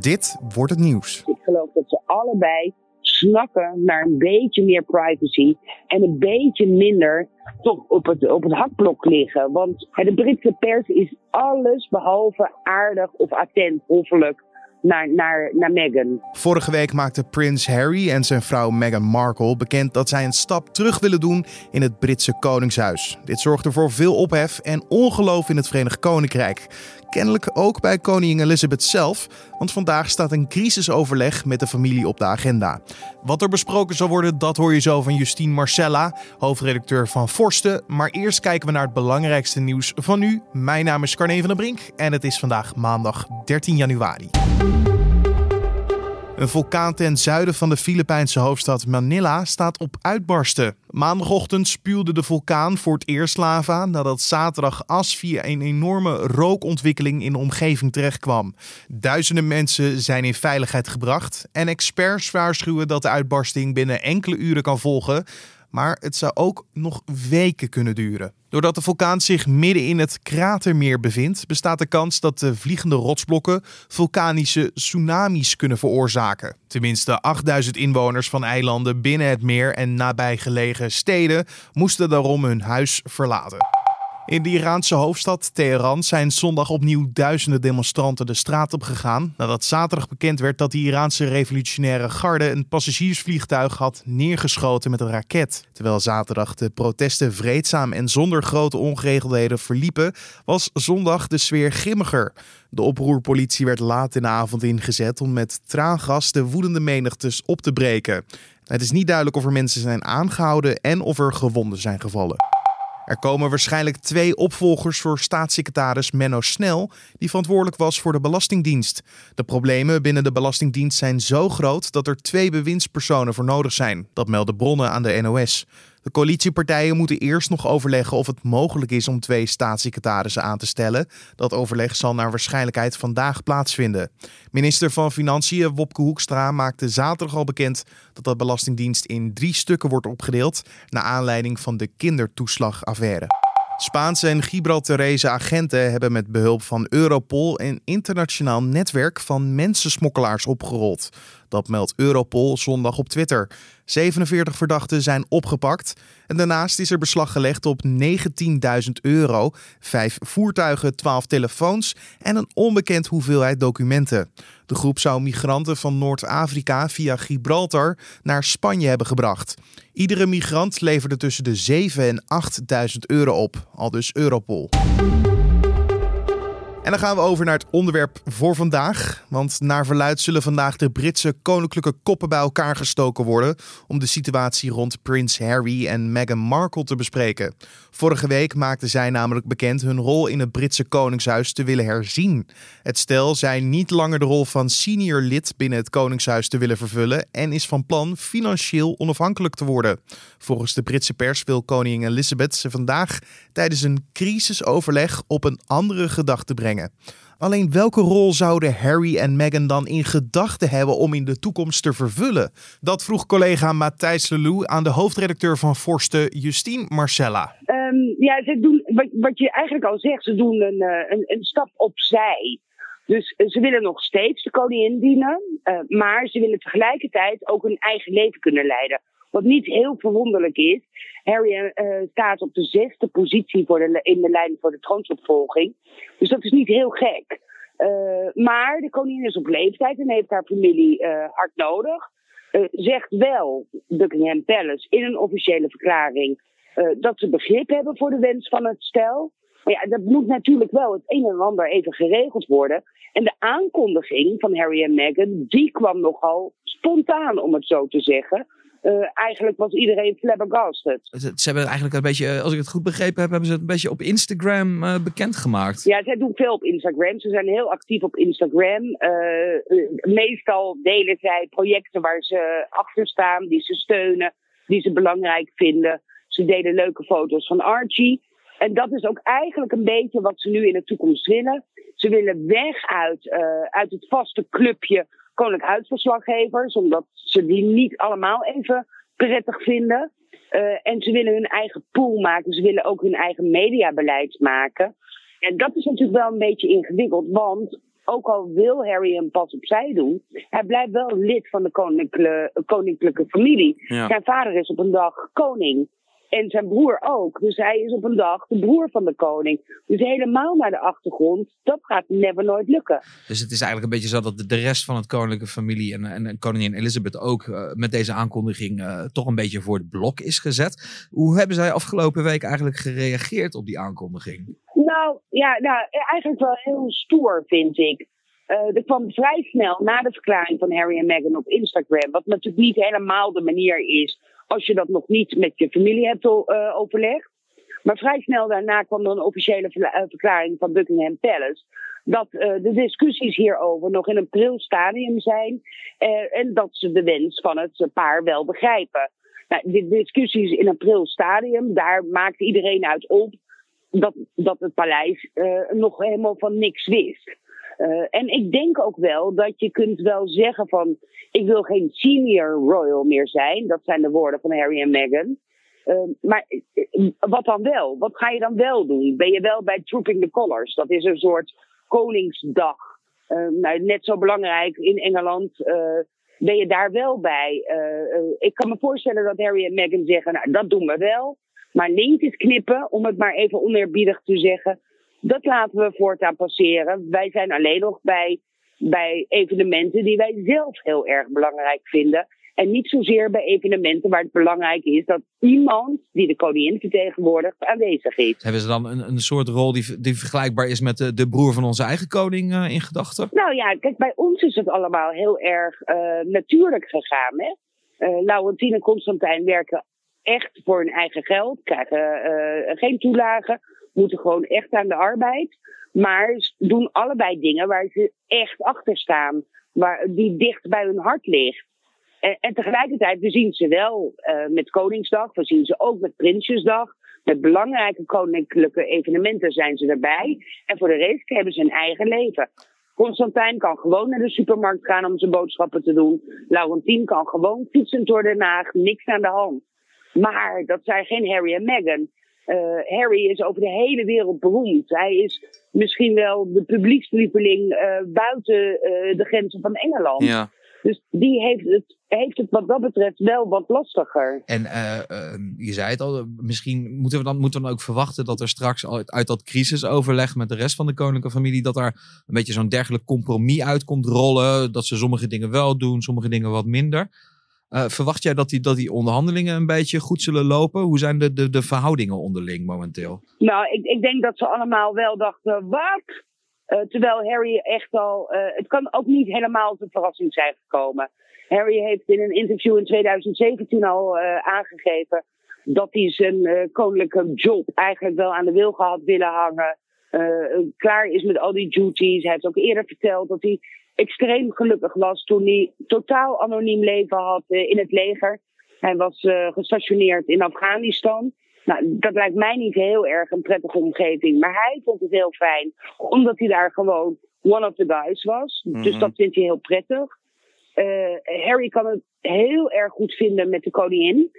Dit wordt het nieuws. Ik geloof dat ze allebei snakken naar een beetje meer privacy en een beetje minder toch op het, op het hakblok liggen. Want de Britse pers is alles behalve aardig of attent, hoffelijk naar, naar, Meghan. Vorige week maakte prins Harry en zijn vrouw Meghan Markle bekend dat zij een stap terug willen doen in het Britse Koningshuis. Dit zorgde voor veel ophef en ongeloof in het Verenigd Koninkrijk. Kennelijk ook bij koningin Elizabeth zelf, want vandaag staat een crisisoverleg met de familie op de agenda. Wat er besproken zal worden, dat hoor je zo van Justine Marcella, hoofdredacteur van Forsten. Maar eerst kijken we naar het belangrijkste nieuws van nu. Mijn naam is Carne van der Brink en het is vandaag maandag 13 januari. Een vulkaan ten zuiden van de Filipijnse hoofdstad Manila staat op uitbarsten. Maandagochtend spuwde de vulkaan voor het eerst lava nadat zaterdag as via een enorme rookontwikkeling in de omgeving terechtkwam. Duizenden mensen zijn in veiligheid gebracht en experts waarschuwen dat de uitbarsting binnen enkele uren kan volgen maar het zou ook nog weken kunnen duren. Doordat de vulkaan zich midden in het kratermeer bevindt, bestaat de kans dat de vliegende rotsblokken vulkanische tsunamis kunnen veroorzaken. Tenminste, 8000 inwoners van eilanden binnen het meer en nabijgelegen steden moesten daarom hun huis verlaten. In de Iraanse hoofdstad Teheran zijn zondag opnieuw duizenden demonstranten de straat op gegaan nadat zaterdag bekend werd dat de Iraanse revolutionaire garde een passagiersvliegtuig had neergeschoten met een raket. Terwijl zaterdag de protesten vreedzaam en zonder grote ongeregeldheden verliepen, was zondag de sfeer grimmiger. De oproerpolitie werd laat in de avond ingezet om met traangas de woedende menigtes op te breken. Het is niet duidelijk of er mensen zijn aangehouden en of er gewonden zijn gevallen. Er komen waarschijnlijk twee opvolgers voor staatssecretaris Menno Snel, die verantwoordelijk was voor de Belastingdienst. De problemen binnen de Belastingdienst zijn zo groot dat er twee bewindspersonen voor nodig zijn. Dat melden bronnen aan de NOS. De coalitiepartijen moeten eerst nog overleggen of het mogelijk is om twee staatssecretarissen aan te stellen. Dat overleg zal naar waarschijnlijkheid vandaag plaatsvinden. Minister van Financiën Wopke Hoekstra maakte zaterdag al bekend dat de Belastingdienst in drie stukken wordt opgedeeld naar aanleiding van de kindertoeslagaffaire. Spaanse en Gibraltarese agenten hebben met behulp van Europol een internationaal netwerk van mensensmokkelaars opgerold. Dat meldt Europol zondag op Twitter. 47 verdachten zijn opgepakt. En daarnaast is er beslag gelegd op 19.000 euro, vijf voertuigen, 12 telefoons en een onbekend hoeveelheid documenten. De groep zou migranten van Noord-Afrika via Gibraltar naar Spanje hebben gebracht. Iedere migrant leverde tussen de 7.000 en 8.000 euro op, al dus Europol. En dan gaan we over naar het onderwerp voor vandaag. Want naar verluid zullen vandaag de Britse koninklijke koppen bij elkaar gestoken worden. om de situatie rond Prins Harry en Meghan Markle te bespreken. Vorige week maakten zij namelijk bekend hun rol in het Britse Koningshuis te willen herzien. Het stel zei niet langer de rol van senior lid binnen het Koningshuis te willen vervullen. en is van plan financieel onafhankelijk te worden. Volgens de Britse pers wil koningin Elizabeth ze vandaag tijdens een crisisoverleg op een andere gedachte brengen. Alleen welke rol zouden Harry en Meghan dan in gedachten hebben om in de toekomst te vervullen? Dat vroeg collega Matthijs Lelou aan de hoofdredacteur van Forsten, Justine Marcella. Um, ja, ze doen, wat, wat, je eigenlijk al zegt, ze doen een, eh, een, stap opzij. Dus eh, ze willen nog steeds de koningin dienen, uh, maar ze willen tegelijkertijd ook hun eigen leven kunnen leiden. Wat niet heel verwonderlijk is. Harry uh, staat op de zesde positie voor de, in de lijn voor de troonsopvolging. Dus dat is niet heel gek. Uh, maar de koningin is op leeftijd en heeft haar familie hard nodig. zegt wel Buckingham Palace in een officiële verklaring dat ze begrip hebben voor de wens van het stel. Maar ja, dat moet natuurlijk wel het een en ander even geregeld worden. En de aankondiging van Harry en Meghan, die kwam nogal spontaan, om het zo te zeggen. Uh, eigenlijk was iedereen flabbergasted. Ze, ze hebben eigenlijk een beetje, eh, als ik het goed begrepen heb, hebben ze het een beetje op Instagram uh, bekendgemaakt. Ja, zij doen veel op Instagram. Ze zijn heel actief op Instagram. Uh, meestal delen zij projecten waar ze achter staan, die ze steunen, die ze belangrijk vinden. Ze delen leuke foto's van Archie. En dat is ook eigenlijk een beetje wat ze nu in de toekomst willen. Ze willen weg uit, uit het vaste clubje koninklijk huisverslaggevers, omdat ze die niet allemaal even prettig vinden. Uh, en ze willen hun eigen pool maken. Ze willen ook hun eigen mediabeleid maken. En dat is natuurlijk wel een beetje ingewikkeld, want ook al wil Harry een pas opzij doen, hij blijft wel lid van de koninklijke, koninklijke familie. Ja. Zijn vader is op een dag koning. En zijn broer ook. Dus hij is op een dag de broer van de koning. Dus helemaal naar de achtergrond, dat gaat never nooit lukken. Dus het is eigenlijk een beetje zo dat de- rest van het koninklijke familie en, en, en koningin Elizabeth ook eh, met deze aankondiging eh, toch een beetje voor het blok is gezet. Hoe hebben zij afgelopen week eigenlijk gereageerd op die aankondiging? Nou, ja, nou, eigenlijk wel heel stoer, vind ik. Eh, er kwam vrij snel na de verklaring van Harry en Meghan op Instagram, wat natuurlijk niet helemaal de manier is als je dat nog niet met je familie hebt eh, overlegd. Maar vrij snel daarna kwam er een officiële eh, verklaring van Buckingham Palace. Dat eh, de discussies hierover nog in een pril stadium zijn. en dat ze de wens van het paar wel begrijpen. Nou, de discussies in een pril stadium, daar maakt iedereen uit op dat, dat het paleis nog helemaal van niks wist. Eh, en ik denk ook wel dat je kunt wel zeggen van... ik wil geen senior royal meer zijn. Dat zijn de woorden van Harry en Meghan. Eh, maar eh, wat dan wel? Wat ga je dan wel doen? Ben je wel bij Trooping the Colours? Dat is een soort Koningsdag. Eh, nou, net zo belangrijk in Engeland. eh, ben je daar wel bij? Ik kan me voorstellen dat Harry en Meghan zeggen... nou, dat doen we wel. Maar lintjes knippen, om het maar even oneerbiedig te zeggen... dat laten we voortaan passeren. Wij zijn alleen nog bij, bij evenementen die wij zelf heel erg belangrijk vinden... En niet zozeer bij evenementen waar het belangrijk is dat iemand die de koningin vertegenwoordigt aanwezig is. Hebben ze dan een, een soort rol die, die vergelijkbaar is met de, de broer van onze eigen koning eh, in gedachten? Nou ja, kijk, bij ons is het allemaal heel erg eh, natuurlijk gegaan. Hè? Eh Laurentien en Constantijn werken echt voor hun eigen geld, krijgen geen toelagen, moeten gewoon echt aan de arbeid. Maar doen allebei dingen waar ze echt achter staan, waar, die dicht bij hun hart ligt. En, en tegelijkertijd, zien ze wel eh, met Koningsdag, we zien ze ook met Prinsjesdag. Met belangrijke koninklijke evenementen zijn ze erbij. En voor de rest hebben ze een eigen leven. Constantijn kan gewoon naar de supermarkt gaan om zijn boodschappen te doen. Laurentien kan gewoon fietsen door Den Haag, niks aan de hand. Maar dat zijn geen Harry en Meghan. Eh, Harry is over de hele wereld beroemd. Hij is misschien wel de publiekslieveling eh, buiten eh, de grenzen van Engeland. Ja. Dus die heeft het, heeft het wat dat betreft wel wat lastiger. En eh, eh, je zei het al, misschien moeten we, dan, moeten we dan ook verwachten dat er straks al uit dat crisisoverleg met de rest van de koninklijke familie, dat daar een beetje zo'n dergelijk compromis uit komt rollen. Dat ze sommige dingen wel doen, sommige dingen wat minder. Eh, verwacht jij dat die, dat die onderhandelingen een beetje goed zullen lopen? Hoe zijn de, de, de verhoudingen onderling momenteel? Nou, ik, ik denk dat ze allemaal wel dachten, wat? Eh, terwijl Harry echt al... eh, het kan ook niet helemaal een verrassing zijn gekomen. Harry heeft in een interview in 2017 al aangegeven... dat hij zijn koninklijke job eigenlijk wel aan de wilgen had willen hangen. klaar is met al die duties. Hij heeft ook eerder verteld dat hij extreem gelukkig was... toen hij totaal anoniem leven had eh, in het leger. Hij was eh, gestationeerd in Afghanistan... Nou, dat lijkt mij niet heel erg een prettige omgeving. Maar hij vond het heel fijn, omdat hij daar gewoon one of the guys was. Dus Mhm. dat vindt hij heel prettig. Eh, Harry kan het heel erg goed vinden met de koningin.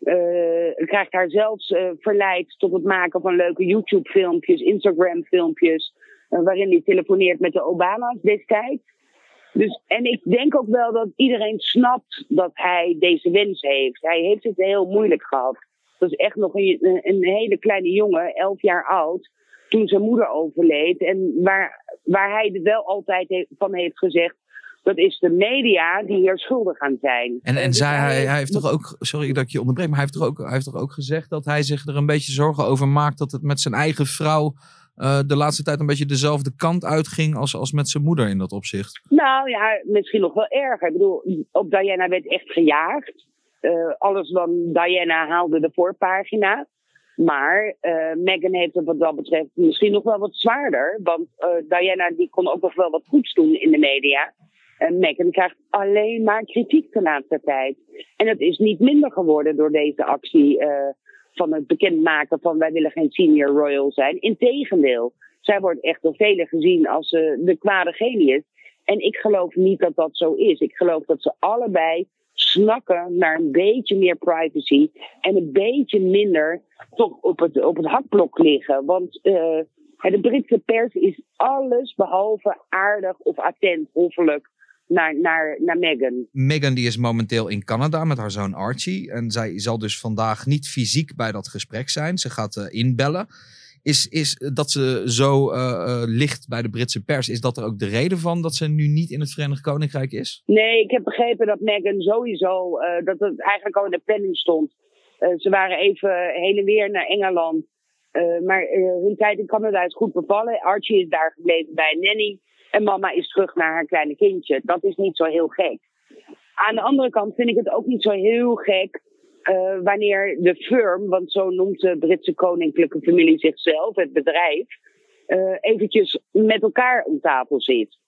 Eh, krijgt haar zelfs verleid tot het maken van leuke YouTube-filmpjes, Instagram-filmpjes, waarin hij telefoneert met de Obama's destijds. Dus, en ik denk ook wel dat iedereen snapt dat hij deze wens heeft. Hij heeft het heel moeilijk gehad. Dat is echt nog een, een hele kleine jongen, elf jaar oud, toen zijn moeder overleed. En waar, waar hij er wel altijd he- van heeft gezegd, dat is de media die hier schuldig aan zijn. En, en Dus zij, hij, hij heeft toch ook, sorry dat ik je onderbreek, maar hij heeft, toch ook, hij heeft toch ook gezegd dat hij zich er een beetje zorgen over maakt dat het met zijn eigen vrouw eh, de laatste tijd een beetje dezelfde kant uitging als, als met zijn moeder in dat opzicht. Nou ja, misschien nog wel erger. Ik bedoel, op Diana werd echt gejaagd. Eh, alles van Diana haalde de voorpagina. Maar eh Meghan heeft het wat dat betreft misschien nog wel wat zwaarder. Want Diana die kon ook nog wel wat goeds doen in de media. En Meghan krijgt alleen maar kritiek de laatste tijd. En het is niet minder geworden door deze actie van het bekendmaken van wij willen geen senior royal zijn. Integendeel, zij wordt echt door velen gezien als eh, de kwade genius. En ik geloof niet dat dat zo is. Ik geloof dat ze allebei snakken naar een beetje meer privacy en een beetje minder toch op het, op het hakblok liggen. Want eh, De Britse pers is alles behalve aardig of attent, hoffelijk naar, naar, naar Meghan. Meghan die is momenteel in Canada met haar zoon Archie. En zij zal dus vandaag niet fysiek bij dat gesprek zijn. Ze gaat uh, inbellen. Is, is dat ze zo uh, uh, ligt bij de Britse pers, is dat er ook de reden van dat ze nu niet in het Verenigd Koninkrijk is? Nee, ik heb begrepen dat Meghan sowieso, dat het eigenlijk al in de planning stond. ze waren even heen en weer naar Engeland. maar hun tijd in Canada is goed bevallen. Archie is daar gebleven bij Nanny. En mama is terug naar haar kleine kindje. Dat is niet zo heel gek. Aan de andere kant vind ik het ook niet zo heel gek uh, wanneer de firm, want zo noemt de Britse koninklijke familie zichzelf, het bedrijf, uh, eventjes met elkaar om tafel zit.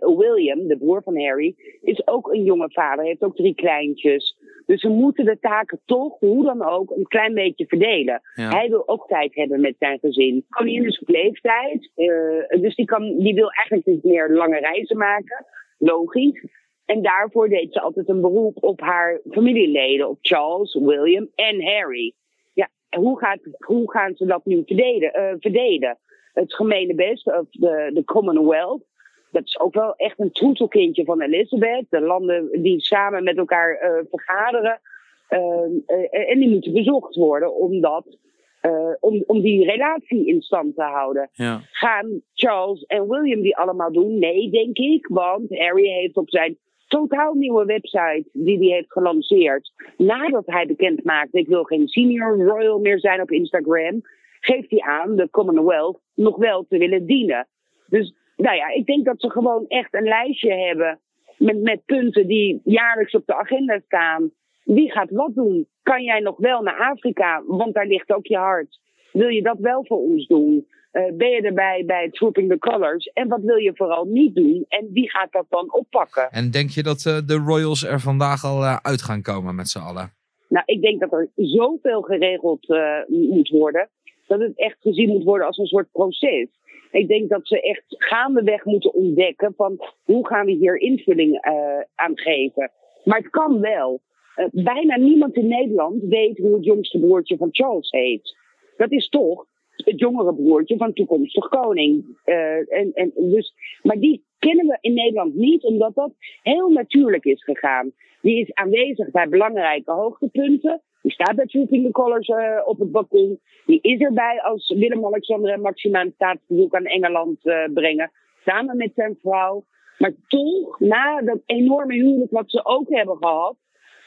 William, de broer van Harry, is ook een jonge vader, heeft ook drie kleintjes. Dus ze moeten de taken toch, hoe dan ook, een klein beetje verdelen. Ja. Hij wil ook tijd hebben met zijn gezin. Koningin is op leeftijd, uh, dus die, kan, die wil eigenlijk niet meer lange reizen maken. Logisch. En daarvoor deed ze altijd een beroep op haar familieleden, op Charles, William en Harry. Ja, hoe, gaat, hoe gaan ze dat nu verdelen? Uh, verdelen? Het gemene best, of de, de Commonwealth dat is ook wel echt een troetelkindje van Elizabeth. De landen die samen met elkaar uh, vergaderen. Uh, en die moeten bezocht worden omdat, om, om die relatie in stand te houden. Ja. Gaan Charles en William die allemaal doen? Nee, denk ik. Want Harry heeft op zijn totaal nieuwe website die hij heeft gelanceerd. Nadat hij bekend maakte, ik wil geen senior royal meer zijn op Instagram. Geeft hij aan de Commonwealth nog wel te willen dienen. Dus nou ja, ik denk dat ze gewoon echt een lijstje hebben met, met punten die jaarlijks op de agenda staan. Wie gaat wat doen? Kan jij nog wel naar Afrika? Want daar ligt ook je hart. Wil je dat wel voor ons doen? Uh, ben je erbij bij Trooping the Colors? En wat wil je vooral niet doen? En wie gaat dat dan oppakken? En denk je dat uh, de Royals er vandaag al uh, uit gaan komen met z'n allen? Nou, ik denk dat er zoveel geregeld moet worden. Dat het echt gezien moet worden als een soort proces. Ik denk dat ze echt gaandeweg moeten ontdekken van hoe gaan we hier invulling uh, aan geven. Maar het kan wel. Uh, bijna niemand in Nederland weet hoe het jongste broertje van Charles heet. Dat is toch het jongere broertje van toekomstig koning. Uh, en, en dus, maar die kennen we in Nederland niet, omdat dat heel natuurlijk is gegaan. Die is aanwezig bij belangrijke hoogtepunten. Die staat bij Trooping the Colors uh, op het balkon. Die is erbij als Willem-Alexander en Maxima een staatsbezoek aan Engeland uh, brengen. Samen met zijn vrouw. Maar toch, na dat enorme huwelijk wat ze ook hebben gehad,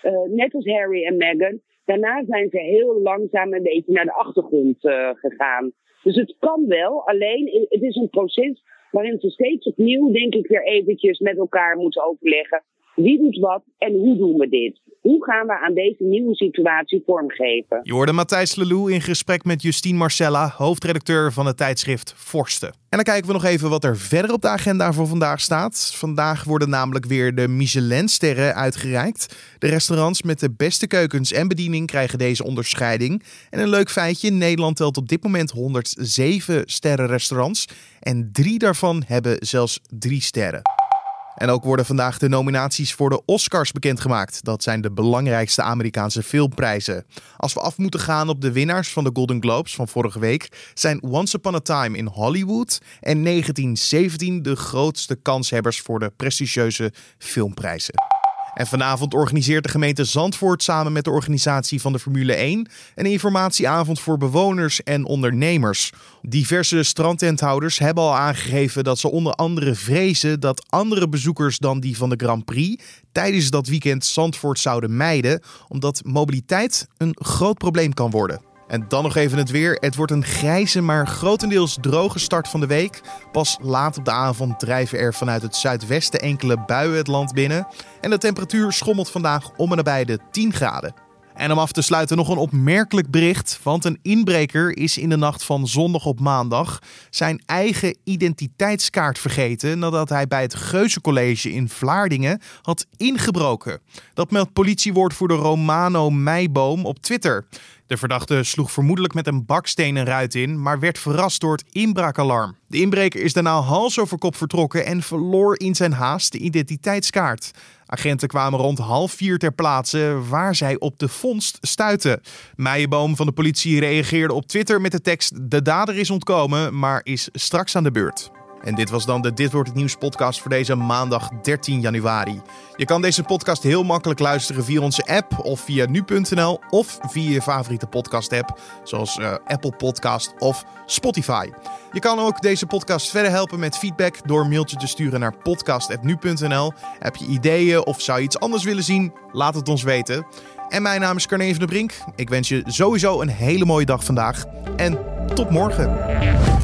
uh, net als Harry en Meghan, daarna zijn ze heel langzaam een beetje naar de achtergrond gegaan. Dus het kan wel, alleen het is een proces waarin ze steeds opnieuw, denk ik, weer eventjes met elkaar moeten overleggen. Wie doet wat en hoe doen we dit? Hoe gaan we aan deze nieuwe situatie vormgeven? Je hoorde Matthijs Lelou in gesprek met Justine Marcella, hoofdredacteur van het tijdschrift Forsten. En dan kijken we nog even wat er verder op de agenda voor vandaag staat. Vandaag worden namelijk weer de Michelinsterren uitgereikt. De restaurants met de beste keukens en bediening krijgen deze onderscheiding. En een leuk feitje, Nederland telt op dit moment 107 sterrenrestaurants. En drie daarvan hebben zelfs drie sterren. En ook worden vandaag de nominaties voor de Oscars bekendgemaakt. Dat zijn de belangrijkste Amerikaanse filmprijzen. Als we af moeten gaan op de winnaars van de Golden Globes van vorige week, zijn Once Upon a Time in Hollywood en 1917 de grootste kanshebbers voor de prestigieuze filmprijzen. En vanavond organiseert de gemeente Zandvoort samen met de organisatie van de Formule 1 een informatieavond voor bewoners en ondernemers. Diverse strandtenthouders hebben al aangegeven dat ze onder andere vrezen dat andere bezoekers dan die van de Grand Prix tijdens dat weekend Zandvoort zouden mijden, omdat mobiliteit een groot probleem kan worden. En dan nog even het weer. Het wordt een grijze, maar grotendeels droge start van de week. Pas laat op de avond drijven er vanuit het zuidwesten enkele buien het land binnen. En de temperatuur schommelt vandaag om en nabij de 10 graden. En om af te sluiten nog een opmerkelijk bericht. Want een inbreker is in de nacht van zondag op maandag zijn eigen identiteitskaart vergeten nadat hij bij het Geuzencollege in Vlaardingen had ingebroken. Dat meldt politiewoordvoerder Romano Meijboom op Twitter. De verdachte sloeg vermoedelijk met een baksteen een ruit in, maar werd verrast door het inbraakalarm. De inbreker is daarna hals over kop vertrokken en verloor in zijn haast de identiteitskaart. Agenten kwamen rond half vier ter plaatse waar zij op de vondst stuitten. Meijenboom van de politie reageerde op Twitter met de tekst: De dader is ontkomen, maar is straks aan de beurt. En dit was dan de Dit wordt het nieuws podcast voor deze maandag 13 januari. Je kan deze podcast heel makkelijk luisteren via onze app of via nu.nl of via je favoriete podcast app zoals uh, Apple Podcast of Spotify. Je kan ook deze podcast verder helpen met feedback door mailtje te sturen naar podcast@nu.nl. Heb je ideeën of zou je iets anders willen zien? Laat het ons weten. En mijn naam is Carne van der Brink. Ik wens je sowieso een hele mooie dag vandaag en tot morgen.